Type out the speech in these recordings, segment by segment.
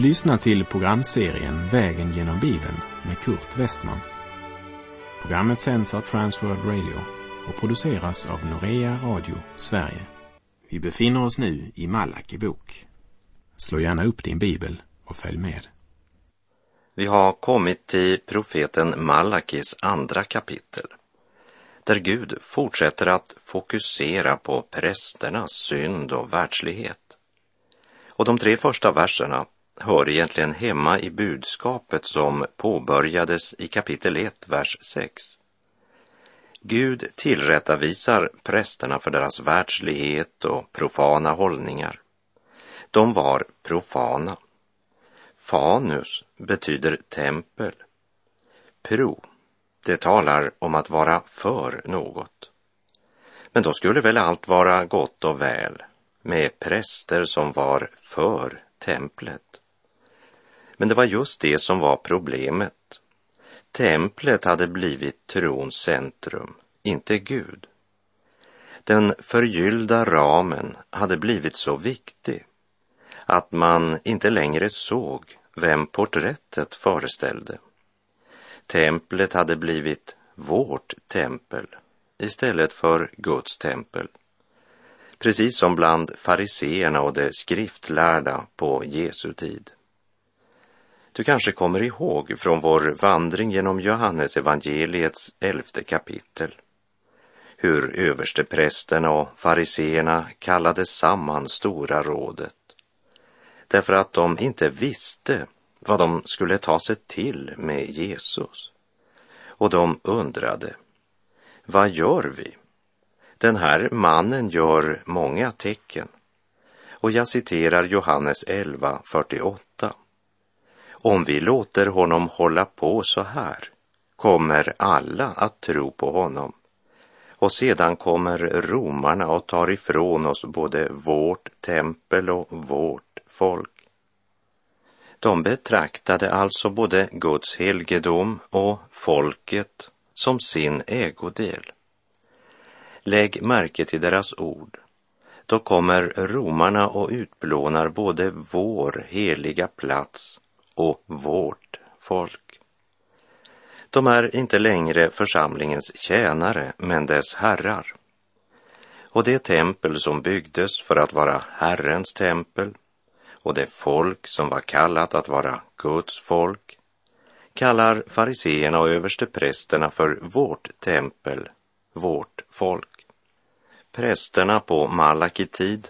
Du lyssnar till programserien Vägen genom Bibeln med Kurt Westman. Programmet sänds av Transworld Radio och produceras av Norea Radio Sverige. Vi befinner oss nu i Malaki bok. Slå gärna upp din bibel och följ med. Vi har kommit till profeten Malakis andra kapitel där Gud fortsätter att fokusera på prästernas synd och världslighet. Och de tre första verserna hör egentligen hemma i budskapet som påbörjades i kapitel 1, vers 6. Gud tillrättavisar prästerna för deras världslighet och profana hållningar. De var profana. Fanus betyder tempel. Pro, det talar om att vara för något. Men då skulle väl allt vara gott och väl med präster som var för templet. Men det var just det som var problemet. Templet hade blivit trons centrum, inte Gud. Den förgyllda ramen hade blivit så viktig att man inte längre såg vem porträttet föreställde. Templet hade blivit vårt tempel istället för Guds tempel. Precis som bland fariseerna och de skriftlärda på Jesu tid. Du kanske kommer ihåg från vår vandring genom Johannes evangeliets elfte kapitel hur översteprästerna och fariseerna kallade samman Stora rådet därför att de inte visste vad de skulle ta sig till med Jesus. Och de undrade, vad gör vi? Den här mannen gör många tecken. Och jag citerar Johannes 11, 48. Om vi låter honom hålla på så här kommer alla att tro på honom. Och sedan kommer romarna och tar ifrån oss både vårt tempel och vårt folk. De betraktade alltså både Guds helgedom och folket som sin ägodel. Lägg märke till deras ord. Då kommer romarna och utplånar både vår heliga plats och vårt folk. De är inte längre församlingens tjänare, men dess herrar. Och det tempel som byggdes för att vara Herrens tempel och det folk som var kallat att vara Guds folk kallar fariseerna och översteprästerna för vårt tempel, vårt folk. Prästerna på Malaki tid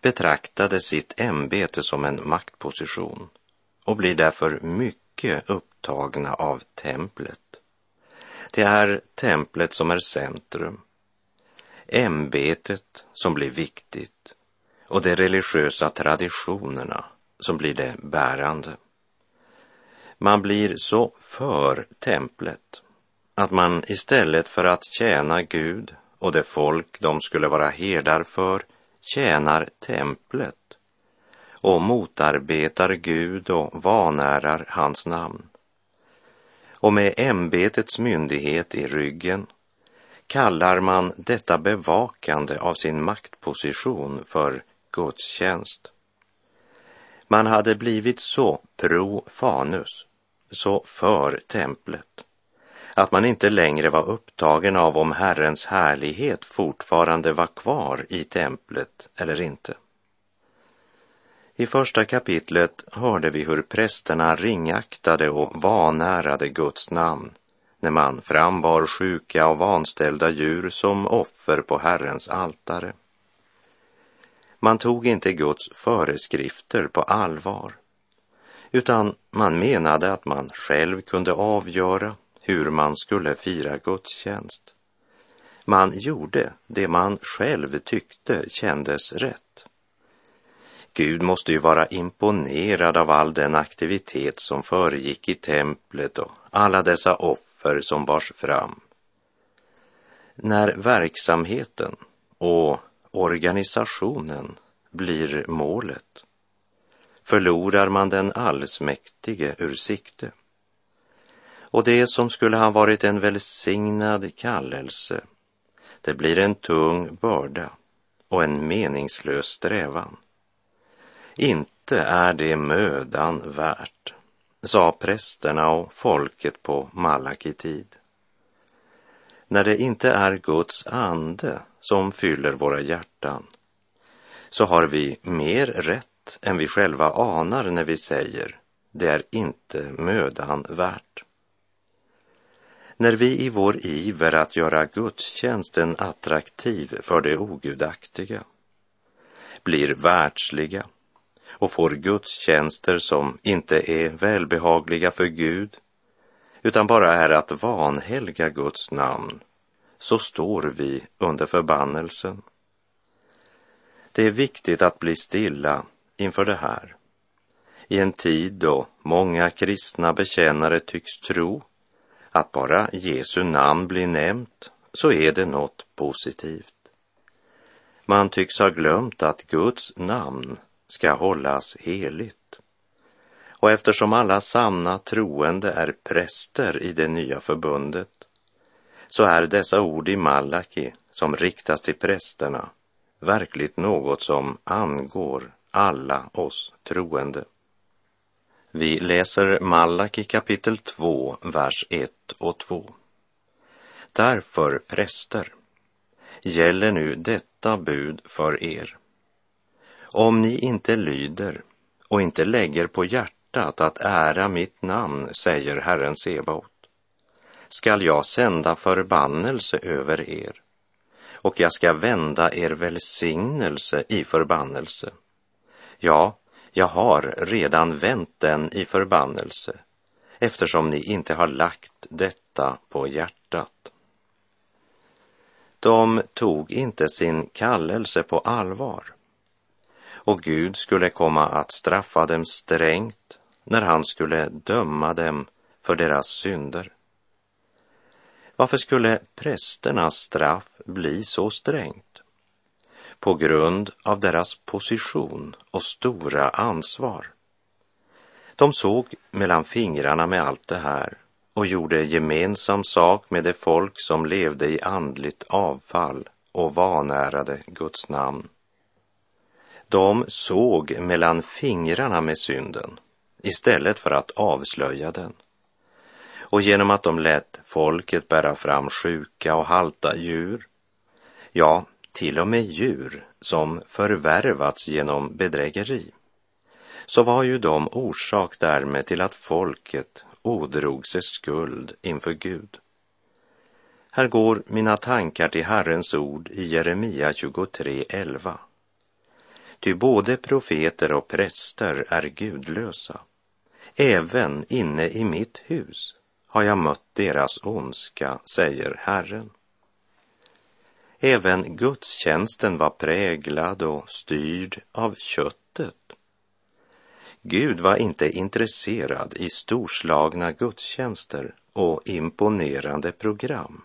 betraktade sitt ämbete som en maktposition och blir därför mycket upptagna av templet. Det är templet som är centrum, ämbetet som blir viktigt och de religiösa traditionerna som blir det bärande. Man blir så för templet att man istället för att tjäna Gud och det folk de skulle vara herdar för tjänar templet och motarbetar Gud och vanärar hans namn. Och med ämbetets myndighet i ryggen kallar man detta bevakande av sin maktposition för gudstjänst. Man hade blivit så pro fanus, så för templet, att man inte längre var upptagen av om Herrens härlighet fortfarande var kvar i templet eller inte. I första kapitlet hörde vi hur prästerna ringaktade och vanärade Guds namn när man frambar sjuka och vanställda djur som offer på Herrens altare. Man tog inte Guds föreskrifter på allvar, utan man menade att man själv kunde avgöra hur man skulle fira gudstjänst. Man gjorde det man själv tyckte kändes rätt. Gud måste ju vara imponerad av all den aktivitet som föregick i templet och alla dessa offer som bars fram. När verksamheten och organisationen blir målet förlorar man den allsmäktige ur sikte. Och det som skulle ha varit en välsignad kallelse, det blir en tung börda och en meningslös strävan. Inte är det mödan värt, sa prästerna och folket på Malaki tid. När det inte är Guds ande som fyller våra hjärtan så har vi mer rätt än vi själva anar när vi säger det är inte mödan värt. När vi i vår iver att göra gudstjänsten attraktiv för det ogudaktiga blir världsliga och får gudstjänster som inte är välbehagliga för Gud utan bara är att vanhelga Guds namn så står vi under förbannelsen. Det är viktigt att bli stilla inför det här. I en tid då många kristna bekännare tycks tro att bara Jesu namn blir nämnt så är det något positivt. Man tycks ha glömt att Guds namn ska hållas heligt. Och eftersom alla sanna troende är präster i det nya förbundet så är dessa ord i Malaki som riktas till prästerna verkligt något som angår alla oss troende. Vi läser Malaki kapitel 2, vers 1 och 2. Därför, präster, gäller nu detta bud för er. Om ni inte lyder och inte lägger på hjärtat att ära mitt namn, säger Herren Sebaot, skall jag sända förbannelse över er och jag ska vända er välsignelse i förbannelse. Ja, jag har redan vänt den i förbannelse eftersom ni inte har lagt detta på hjärtat. De tog inte sin kallelse på allvar och Gud skulle komma att straffa dem strängt när han skulle döma dem för deras synder. Varför skulle prästernas straff bli så strängt? På grund av deras position och stora ansvar. De såg mellan fingrarna med allt det här och gjorde gemensam sak med det folk som levde i andligt avfall och vanärade Guds namn. De såg mellan fingrarna med synden istället för att avslöja den. Och genom att de lät folket bära fram sjuka och halta djur, ja, till och med djur som förvärvats genom bedrägeri, så var ju de orsak därmed till att folket ådrog sig skuld inför Gud. Här går mina tankar till Herrens ord i Jeremia 23.11. Ty både profeter och präster är gudlösa. Även inne i mitt hus har jag mött deras ondska, säger Herren. Även gudstjänsten var präglad och styrd av köttet. Gud var inte intresserad i storslagna gudstjänster och imponerande program,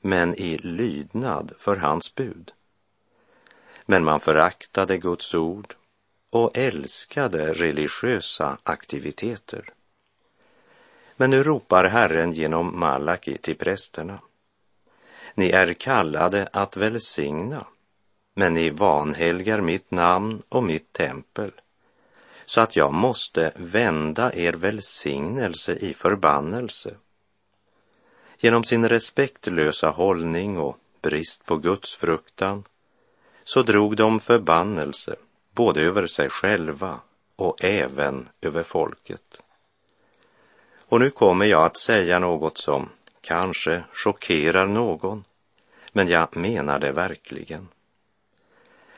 men i lydnad för hans bud. Men man föraktade Guds ord och älskade religiösa aktiviteter. Men nu ropar Herren genom Malaki till prästerna. Ni är kallade att välsigna, men ni vanhelgar mitt namn och mitt tempel, så att jag måste vända er välsignelse i förbannelse. Genom sin respektlösa hållning och brist på Guds fruktan så drog de förbannelse både över sig själva och även över folket. Och nu kommer jag att säga något som kanske chockerar någon, men jag menar det verkligen.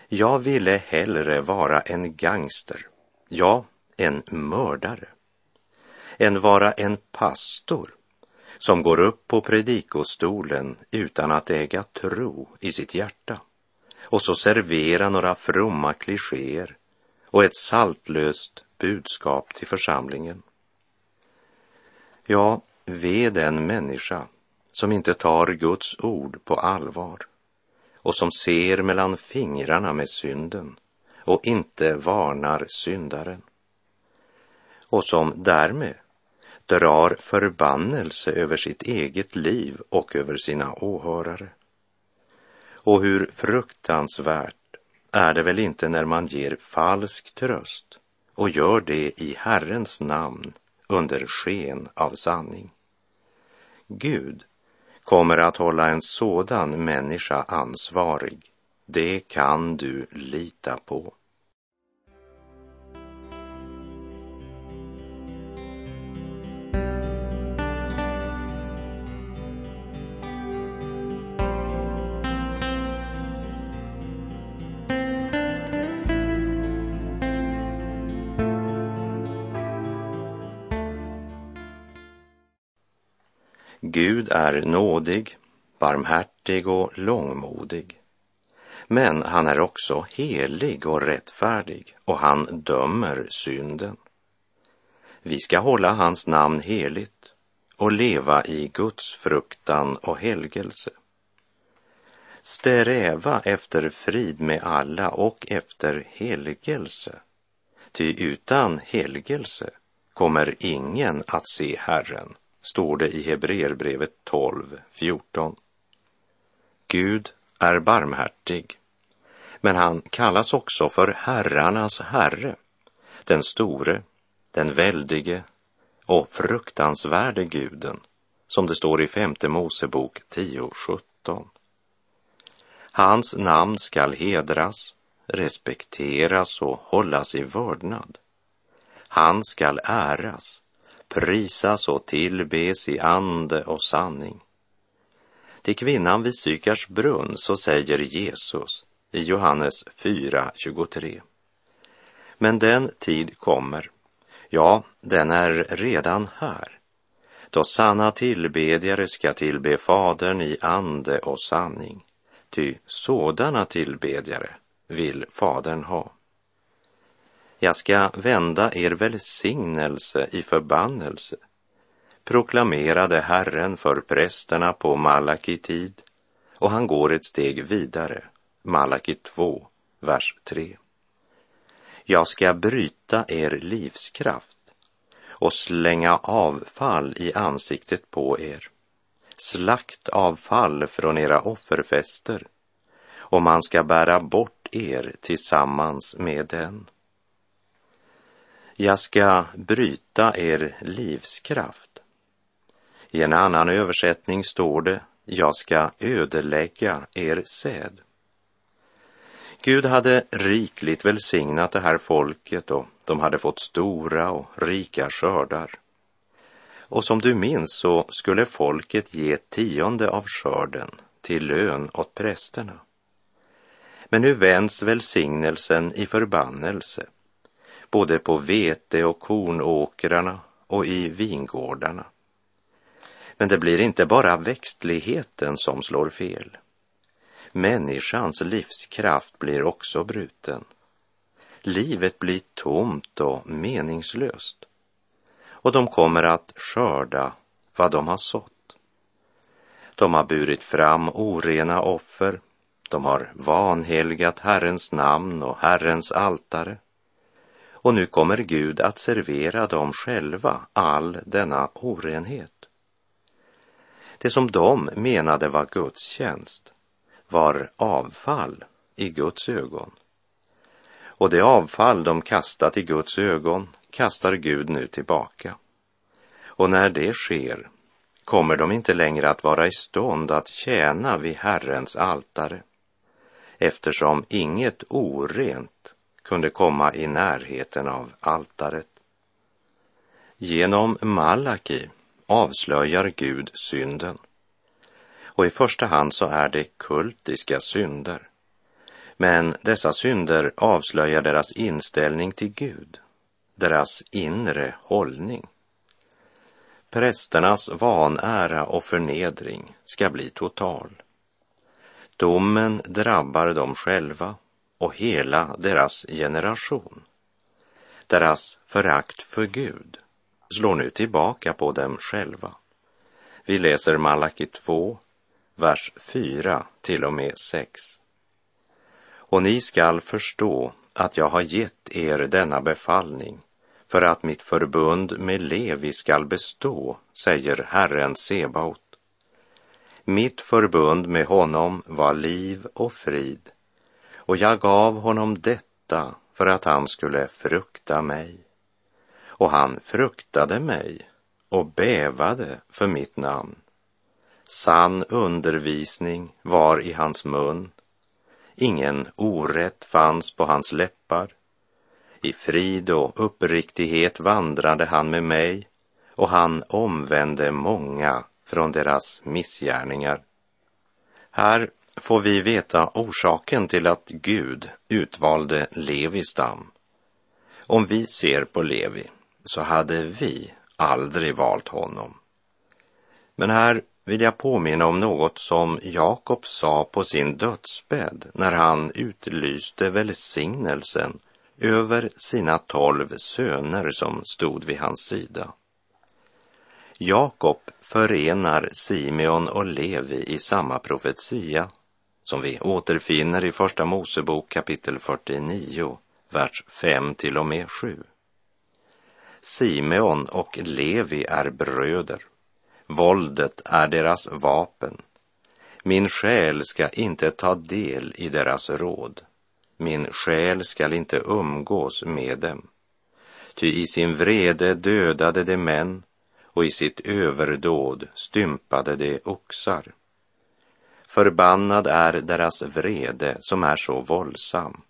Jag ville hellre vara en gangster, ja, en mördare, än vara en pastor som går upp på predikostolen utan att äga tro i sitt hjärta och så servera några fromma klichéer och ett saltlöst budskap till församlingen. Ja, ve den människa som inte tar Guds ord på allvar och som ser mellan fingrarna med synden och inte varnar syndaren och som därmed drar förbannelse över sitt eget liv och över sina åhörare. Och hur fruktansvärt är det väl inte när man ger falsk tröst och gör det i Herrens namn under sken av sanning. Gud kommer att hålla en sådan människa ansvarig. Det kan du lita på. Gud är nådig, barmhärtig och långmodig. Men han är också helig och rättfärdig och han dömer synden. Vi ska hålla hans namn heligt och leva i Guds fruktan och helgelse. Sträva efter frid med alla och efter helgelse. Ty utan helgelse kommer ingen att se Herren står det i Hebreerbrevet 12, 14. Gud är barmhärtig, men han kallas också för herrarnas herre, den store, den väldige och fruktansvärde guden, som det står i femte Mosebok 10, 17. Hans namn skall hedras, respekteras och hållas i vördnad. Han skall äras prisas och tillbes i ande och sanning. Till kvinnan vid Sykars brunn så säger Jesus i Johannes 4.23. Men den tid kommer, ja, den är redan här, då sanna tillbedjare ska tillbe Fadern i ande och sanning, ty sådana tillbedjare vill Fadern ha. Jag ska vända er välsignelse i förbannelse, proklamerade Herren för prästerna på Malaki tid och han går ett steg vidare, Malaki 2, vers 3. Jag ska bryta er livskraft och slänga avfall i ansiktet på er, slaktavfall från era offerfester och man ska bära bort er tillsammans med den. Jag ska bryta er livskraft. I en annan översättning står det, jag ska ödelägga er säd. Gud hade rikligt välsignat det här folket och de hade fått stora och rika skördar. Och som du minns så skulle folket ge tionde av skörden till lön åt prästerna. Men nu vänds välsignelsen i förbannelse både på vete och kornåkrarna och i vingårdarna. Men det blir inte bara växtligheten som slår fel. Människans livskraft blir också bruten. Livet blir tomt och meningslöst. Och de kommer att skörda vad de har sått. De har burit fram orena offer. De har vanhelgat Herrens namn och Herrens altare. Och nu kommer Gud att servera dem själva all denna orenhet. Det som de menade var Guds tjänst var avfall i Guds ögon. Och det avfall de kastat i Guds ögon kastar Gud nu tillbaka. Och när det sker kommer de inte längre att vara i stånd att tjäna vid Herrens altare eftersom inget orent kunde komma i närheten av altaret. Genom Malaki avslöjar Gud synden. Och i första hand så är det kultiska synder. Men dessa synder avslöjar deras inställning till Gud, deras inre hållning. Prästernas vanära och förnedring ska bli total. Domen drabbar dem själva och hela deras generation. Deras förakt för Gud slår nu tillbaka på dem själva. Vi läser Malaki 2, vers 4 till och med 6. Och ni skall förstå att jag har gett er denna befallning för att mitt förbund med Levi skall bestå, säger Herren Sebaot. Mitt förbund med honom var liv och frid och jag gav honom detta för att han skulle frukta mig. Och han fruktade mig och bävade för mitt namn. Sann undervisning var i hans mun. Ingen orätt fanns på hans läppar. I frid och uppriktighet vandrade han med mig och han omvände många från deras missgärningar. Här får vi veta orsaken till att Gud utvalde Levis stam. Om vi ser på Levi så hade vi aldrig valt honom. Men här vill jag påminna om något som Jakob sa på sin dödsbädd när han utlyste välsignelsen över sina tolv söner som stod vid hans sida. Jakob förenar Simeon och Levi i samma profetia som vi återfinner i Första Mosebok kapitel 49, vers 5 till och med 7. Simeon och Levi är bröder. Våldet är deras vapen. Min själ ska inte ta del i deras råd. Min själ skall inte umgås med dem. Ty i sin vrede dödade de män och i sitt överdåd stympade de oxar. Förbannad är deras vrede som är så våldsam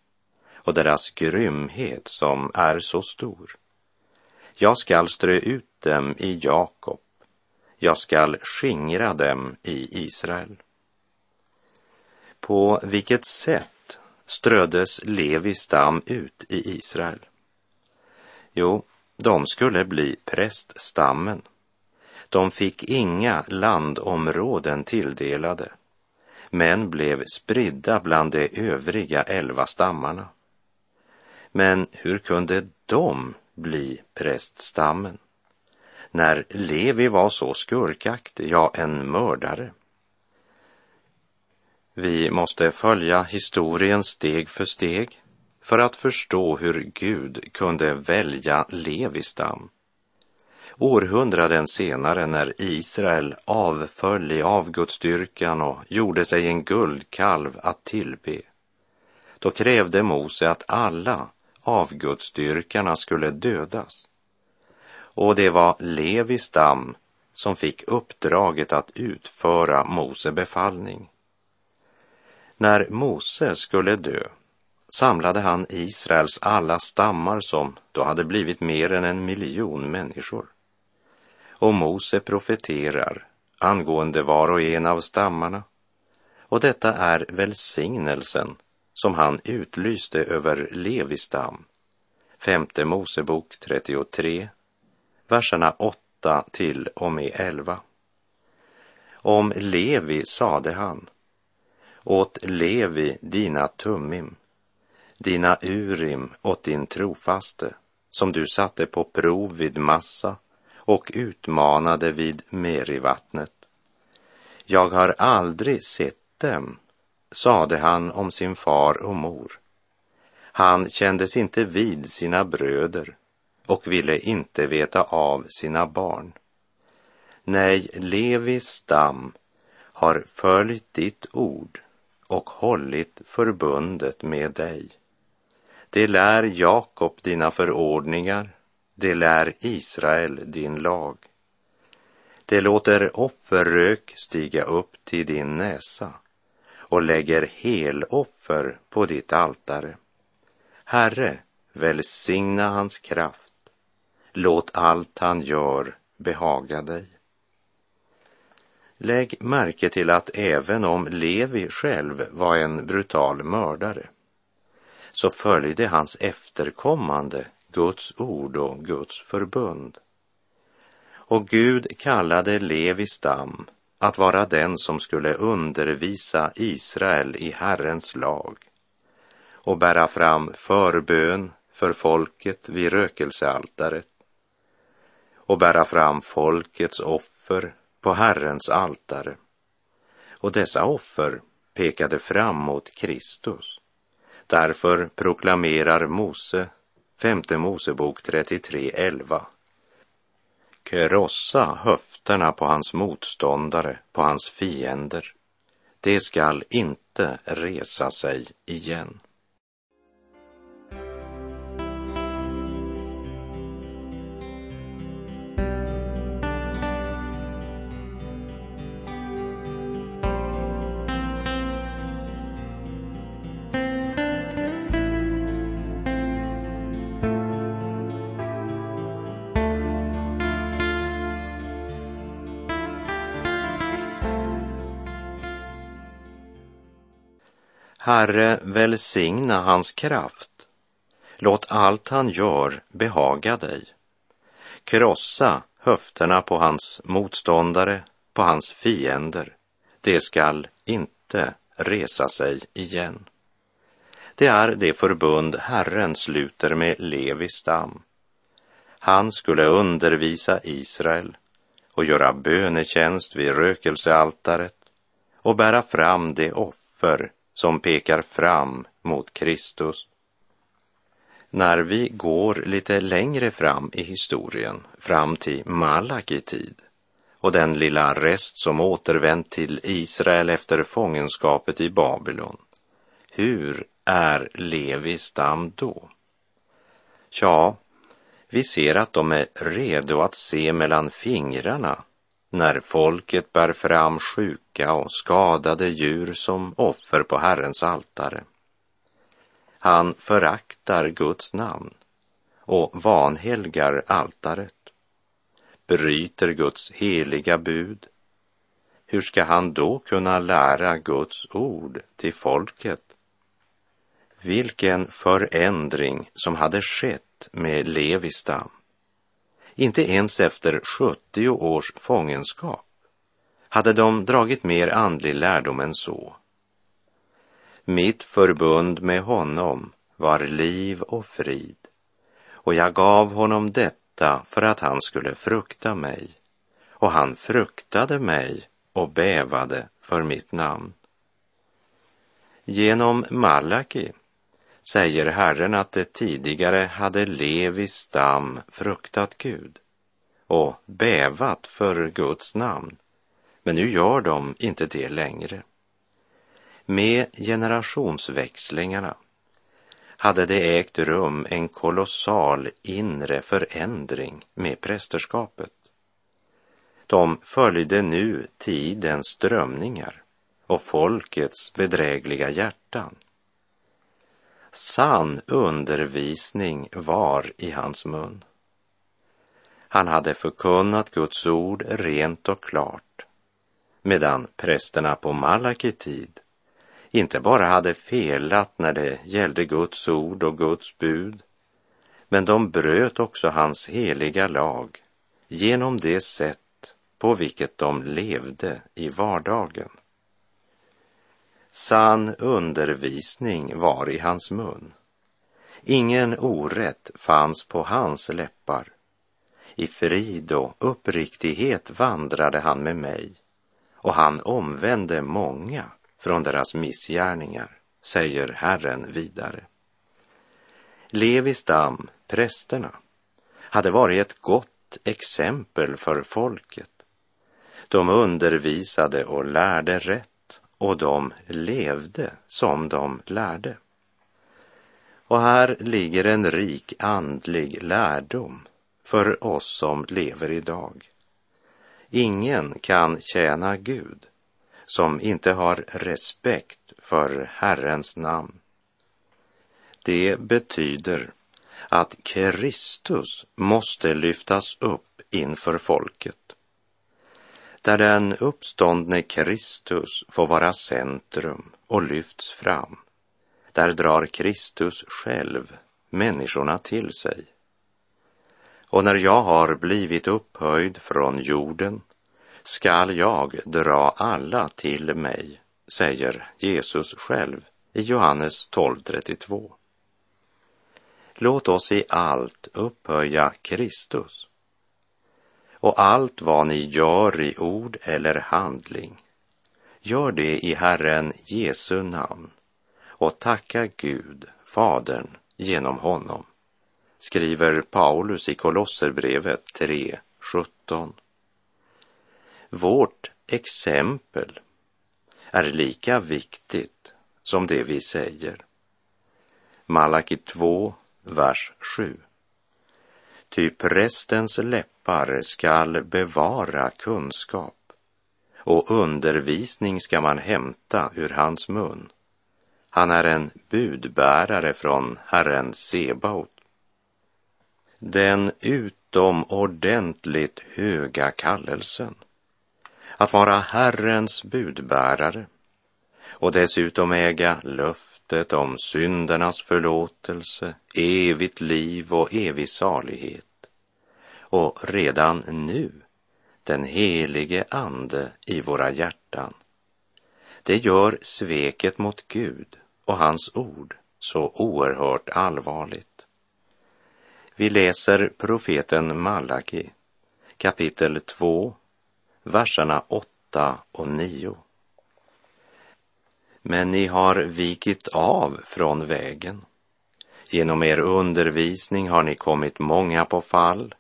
och deras grymhet som är så stor. Jag skall strö ut dem i Jakob, jag skall skingra dem i Israel. På vilket sätt ströddes Levi stam ut i Israel? Jo, de skulle bli präststammen. De fick inga landområden tilldelade men blev spridda bland de övriga elva stammarna. Men hur kunde de bli präststammen? När Levi var så skurkaktig, ja, en mördare. Vi måste följa historien steg för steg för att förstå hur Gud kunde välja Levi stam Århundraden senare när Israel avföll i avgudsdyrkan och gjorde sig en guldkalv att tillbe, då krävde Mose att alla avgudsdyrkarna skulle dödas. Och det var Levi stam som fick uppdraget att utföra Mose befallning. När Mose skulle dö samlade han Israels alla stammar som då hade blivit mer än en miljon människor och Mose profeterar angående var och en av stammarna. Och detta är välsignelsen som han utlyste över Levis stam. Femte Mosebok 33, verserna 8 till och med 11. Om Levi sade han, åt Levi dina tummim, dina urim åt din trofaste, som du satte på prov vid massa och utmanade vid Merivattnet. Jag har aldrig sett dem, sade han om sin far och mor. Han kändes inte vid sina bröder och ville inte veta av sina barn. Nej, Levis stam har följt ditt ord och hållit förbundet med dig. Det lär Jakob dina förordningar det lär Israel din lag. Det låter offerrök stiga upp till din näsa och lägger heloffer på ditt altare. Herre, välsigna hans kraft. Låt allt han gör behaga dig. Lägg märke till att även om Levi själv var en brutal mördare så följde hans efterkommande Guds ord och Guds förbund. Och Gud kallade Levis stam att vara den som skulle undervisa Israel i Herrens lag och bära fram förbön för folket vid rökelsealtaret och bära fram folkets offer på Herrens altare. Och dessa offer pekade fram mot Kristus. Därför proklamerar Mose Femte Mosebok 33.11. Krossa höfterna på hans motståndare, på hans fiender. Det skall inte resa sig igen. Herre, välsigna hans kraft. Låt allt han gör behaga dig. Krossa höfterna på hans motståndare, på hans fiender. Det skall inte resa sig igen. Det är det förbund Herren sluter med Levis stam. Han skulle undervisa Israel och göra bönetjänst vid rökelsealtaret och bära fram det offer som pekar fram mot Kristus. När vi går lite längre fram i historien, fram till Malaki tid och den lilla rest som återvänt till Israel efter fångenskapet i Babylon, hur är Levis stam då? Ja, vi ser att de är redo att se mellan fingrarna när folket bär fram sjuka och skadade djur som offer på Herrens altare. Han föraktar Guds namn och vanhelgar altaret, bryter Guds heliga bud. Hur ska han då kunna lära Guds ord till folket? Vilken förändring som hade skett med Levis stam. Inte ens efter 70 års fångenskap hade de dragit mer andlig lärdom än så. Mitt förbund med honom var liv och frid och jag gav honom detta för att han skulle frukta mig och han fruktade mig och bävade för mitt namn. Genom Malaki säger Herren att det tidigare hade Levis stam fruktat Gud och bävat för Guds namn, men nu gör de inte det längre. Med generationsväxlingarna hade det ägt rum en kolossal inre förändring med prästerskapet. De följde nu tidens strömningar och folkets bedrägliga hjärtan. Sann undervisning var i hans mun. Han hade förkunnat Guds ord rent och klart, medan prästerna på Malaki tid inte bara hade felat när det gällde Guds ord och Guds bud, men de bröt också hans heliga lag genom det sätt på vilket de levde i vardagen. Sann undervisning var i hans mun. Ingen orätt fanns på hans läppar. I frid och uppriktighet vandrade han med mig och han omvände många från deras missgärningar, säger Herren vidare. Levistam, prästerna, hade varit ett gott exempel för folket. De undervisade och lärde rätt och de levde som de lärde. Och här ligger en rik andlig lärdom för oss som lever idag. Ingen kan tjäna Gud som inte har respekt för Herrens namn. Det betyder att Kristus måste lyftas upp inför folket där den uppståndne Kristus får vara centrum och lyfts fram. Där drar Kristus själv människorna till sig. Och när jag har blivit upphöjd från jorden skall jag dra alla till mig, säger Jesus själv i Johannes 12.32. Låt oss i allt upphöja Kristus och allt vad ni gör i ord eller handling, gör det i Herren Jesu namn och tacka Gud, Fadern, genom honom, skriver Paulus i Kolosserbrevet 3.17. Vårt exempel är lika viktigt som det vi säger. Malaki 2, vers 7. Ty prästens läppar skall bevara kunskap och undervisning ska man hämta ur hans mun. Han är en budbärare från Herren Sebaot. Den utomordentligt höga kallelsen att vara Herrens budbärare och dessutom äga löftet om syndernas förlåtelse, evigt liv och evig salighet. Och redan nu den helige Ande i våra hjärtan. Det gör sveket mot Gud och hans ord så oerhört allvarligt. Vi läser profeten Malaki kapitel 2, verserna 8 och 9. Men ni har vikit av från vägen. Genom er undervisning har ni kommit många på fall.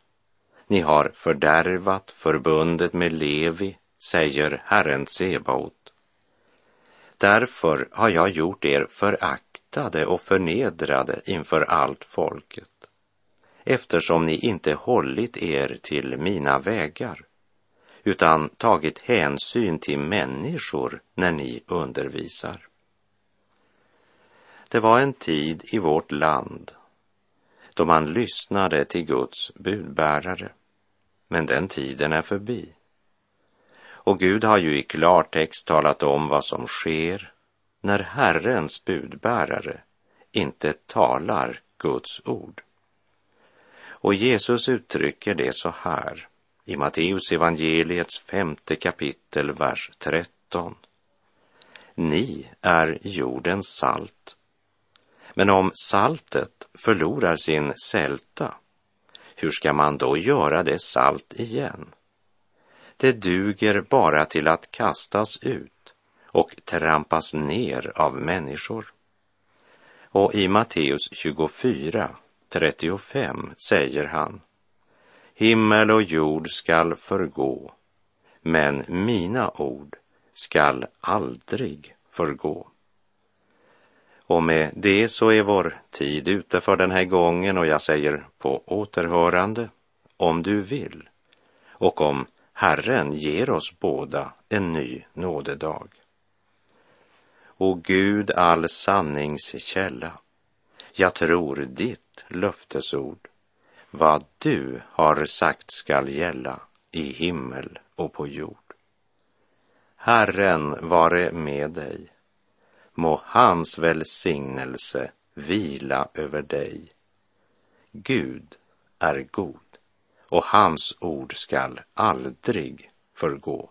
Ni har fördärvat förbundet med Levi, säger Herren Sebaot. Därför har jag gjort er föraktade och förnedrade inför allt folket, eftersom ni inte hållit er till mina vägar utan tagit hänsyn till människor när ni undervisar. Det var en tid i vårt land då man lyssnade till Guds budbärare, men den tiden är förbi. Och Gud har ju i klartext talat om vad som sker när Herrens budbärare inte talar Guds ord. Och Jesus uttrycker det så här i Matteus evangeliets femte kapitel, vers 13. Ni är jordens salt. Men om saltet förlorar sin sälta, hur ska man då göra det salt igen? Det duger bara till att kastas ut och trampas ner av människor. Och i Matteus 24, 35 säger han Himmel och jord skall förgå, men mina ord skall aldrig förgå. Och med det så är vår tid ute för den här gången och jag säger på återhörande om du vill och om Herren ger oss båda en ny nådedag. O Gud, all sannings källa, jag tror ditt löftesord vad du har sagt skall gälla i himmel och på jord. Herren vare med dig. Må hans välsignelse vila över dig. Gud är god och hans ord skall aldrig förgå.